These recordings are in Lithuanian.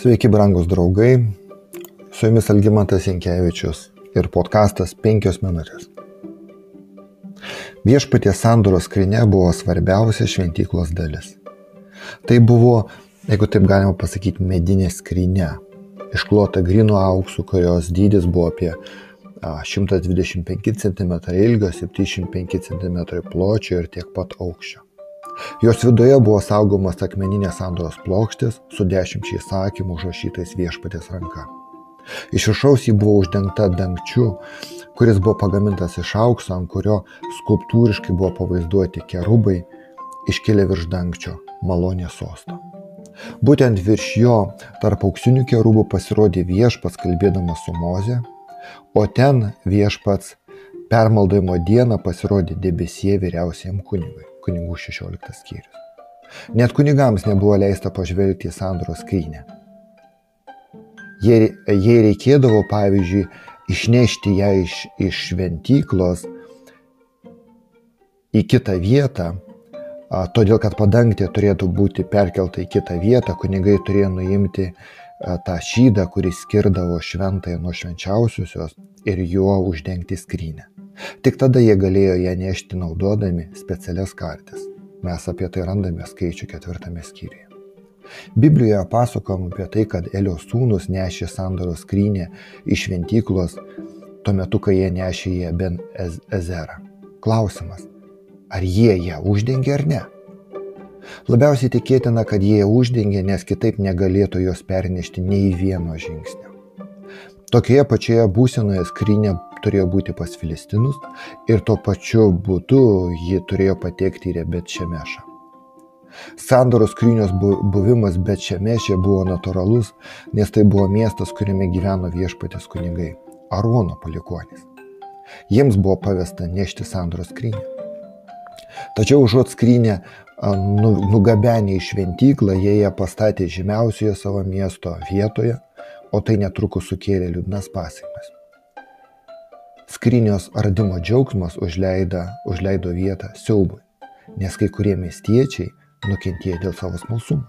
Sveiki, brangus draugai. Su jumis Algymantas Jankievičius ir podkastas 5 minutės. Viešpaties sandoros skrinė buvo svarbiausia šventyklos dalis. Tai buvo, jeigu taip galima pasakyti, medinė skrinė, išklota grino auksu, kurios dydis buvo apie 125 cm ilgio, 75 cm pločio ir tiek pat aukščio. Jos viduje buvo saugomas akmeninės sandoros plokštės su dešimčiai sakymų užrašytais viešpatės ranka. Iš viršaus ji buvo uždengta dangčiu, kuris buvo pagamintas iš aukso, ant kurio skulptūriškai buvo pavaizduoti kerubai, iškilę virš dangčio malonės sosto. Būtent virš jo tarp auksinių kerubų pasirodė viešpats kalbėdamas su Moze, o ten viešpats permaldojimo dieną pasirodė debesie vyriausiam kunigui kunigų 16 skyrius. Net kunigams nebuvo leista pažvelgti į sandoros skrynę. Jei, jei reikėdavo, pavyzdžiui, išnešti ją iš, iš šventyklos į kitą vietą, a, todėl kad padangtė turėtų būti perkelta į kitą vietą, kunigai turėjo nuimti a, tą šydą, kuris skirdavo šventąją nuo švenčiausiosios ir juo uždengti skrynę. Tik tada jie galėjo ją nešti naudodami specialias kartis. Mes apie tai randame skaičių ketvirtame skyriuje. Biblijoje pasakom apie tai, kad Elio sūnus nešė sandoros skrynę iš šventyklos tuo metu, kai jie nešė ją Ben Ezerą. Klausimas, ar jie ją uždengė ar ne? Labiausiai tikėtina, kad jie uždengė, nes kitaip negalėtų jos pernešti nei vieno žingsnio. Tokioje pačioje būsenoje skrinė turėjo būti pas filistinus ir tuo pačiu būdu ji turėjo patekti į Bet Šemešą. Sandoros skrynios buvimas Bet Šemešė buvo natūralus, nes tai buvo miestas, kuriame gyveno viešpatės kunigai - Arono palikonis. Jiems buvo pavesta nešti sandoros skrynę. Tačiau užuot skrynę nu, nugabenę į šventyklą, jie ją pastatė žymiausioje savo miesto vietoje, o tai netrukus sukėlė liūdnas pasiekmes. Skrynios radimo džiaugsmas užleido, užleido vietą siaubui, nes kai kurie miestiečiai nukentėjo dėl savo smalsumo.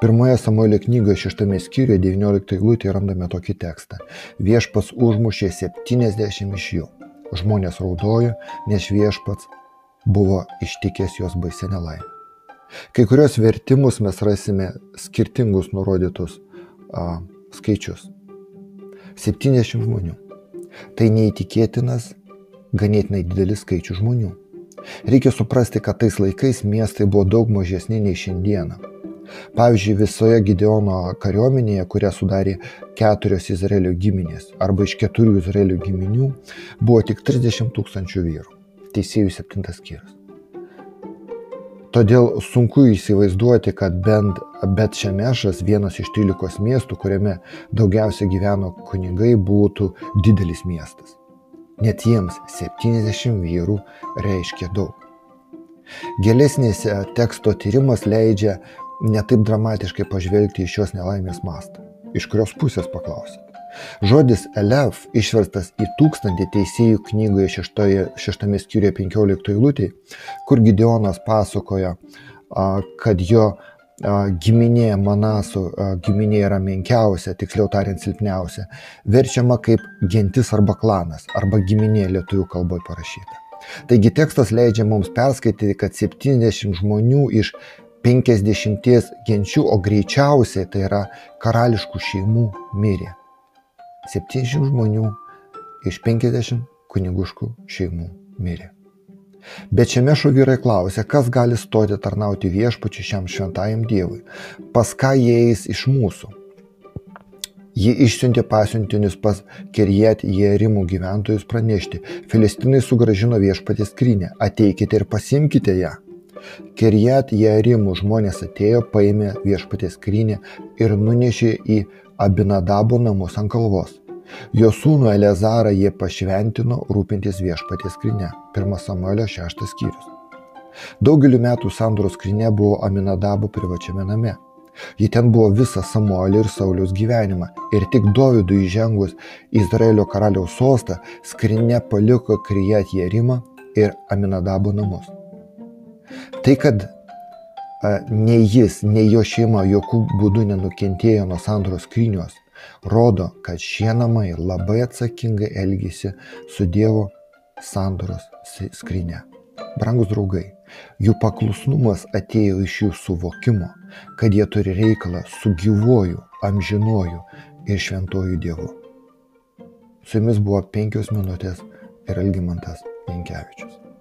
Pirmoje Samuelio knygoje šeštame skyriuje 19 eilutėje randame tokį tekstą. Viešpas užmušė 70 iš jų. Žmonės raudojo, nes viešpats buvo ištikęs jos baisę nelaimę. Kai kurios vertimus mes rasime skirtingus nurodytus a, skaičius. 70 žmonių. Tai neįtikėtinas, ganėtinai didelis skaičius žmonių. Reikia suprasti, kad tais laikais miestai buvo daug mažesni nei šiandieną. Pavyzdžiui, visoje Gideono kariuomenėje, kurią sudarė keturios Izraelio giminės, arba iš keturių Izraelio giminių, buvo tik 30 tūkstančių vyrų. Teisėjų septintas skyrius. Todėl sunku įsivaizduoti, kad bent Bet Šemešas, vienas iš 13 miestų, kuriame daugiausia gyveno kunigai, būtų didelis miestas. Net jiems 70 vyrų reiškia daug. Gėlesnės teksto tyrimas leidžia netaip dramatiškai pažvelgti į šios nelaimės mastą. Iš kurios pusės paklausyti. Žodis elef išverstas į tūkstantį teisėjų knygoje šeštoje, šeštame skyriuje 15 eilutė, kur Gideonas pasakoja, kad jo giminė Manasų giminė yra menkiausia, tiksliau tariant silpniausia, verčiama kaip gentis arba klanas, arba giminė lietuvių kalboje parašyta. Taigi tekstas leidžia mums perskaityti, kad 70 žmonių iš 50 genčių, o greičiausiai tai yra karališkų šeimų mirė. 70 žmonių iš 50 kuniguškų šeimų mirė. Bet šiame šou vyrai klausė, kas gali stoti tarnauti viešpačiu šiam šventajam Dievui, pas ką jie eis iš mūsų. Ji išsiuntė pasiuntinius pas Kerjet Jerimų gyventojus pranešti, Filistinai sugražino viešpatės skrynę, ateikite ir pasimkite ją. Kerjet Jerimų žmonės atėjo, paėmė viešpatės skrynę ir nunešė į Abinadabo namus ant kalvos. Jo sūnų Elezarą jie pašventino rūpintis viešpaties skrinė. 1 Samuelio 6 skyrius. Daugeliu metų sandoros skrinė buvo Aminadabo privačiame name. Ji ten buvo visą Samuelio ir Sauliaus gyvenimą ir tik Dovydui įžengus Izraelio karaliaus sostą skrinė paliko Krijat Jerimą ir Aminadabo namus. Tai, kad nei jis, nei jo šeima jokių būdų nenukentėjo nuo sandoros skrynios, rodo, kad šie namai labai atsakingai elgėsi su Dievo sandoros skryne. Brangus draugai, jų paklusnumas atėjo iš jų suvokimo, kad jie turi reikalą su gyvuoju, amžinuoju ir šventuoju Dievu. Su jumis buvo penkios minutės ir Algymantas Jankievičius.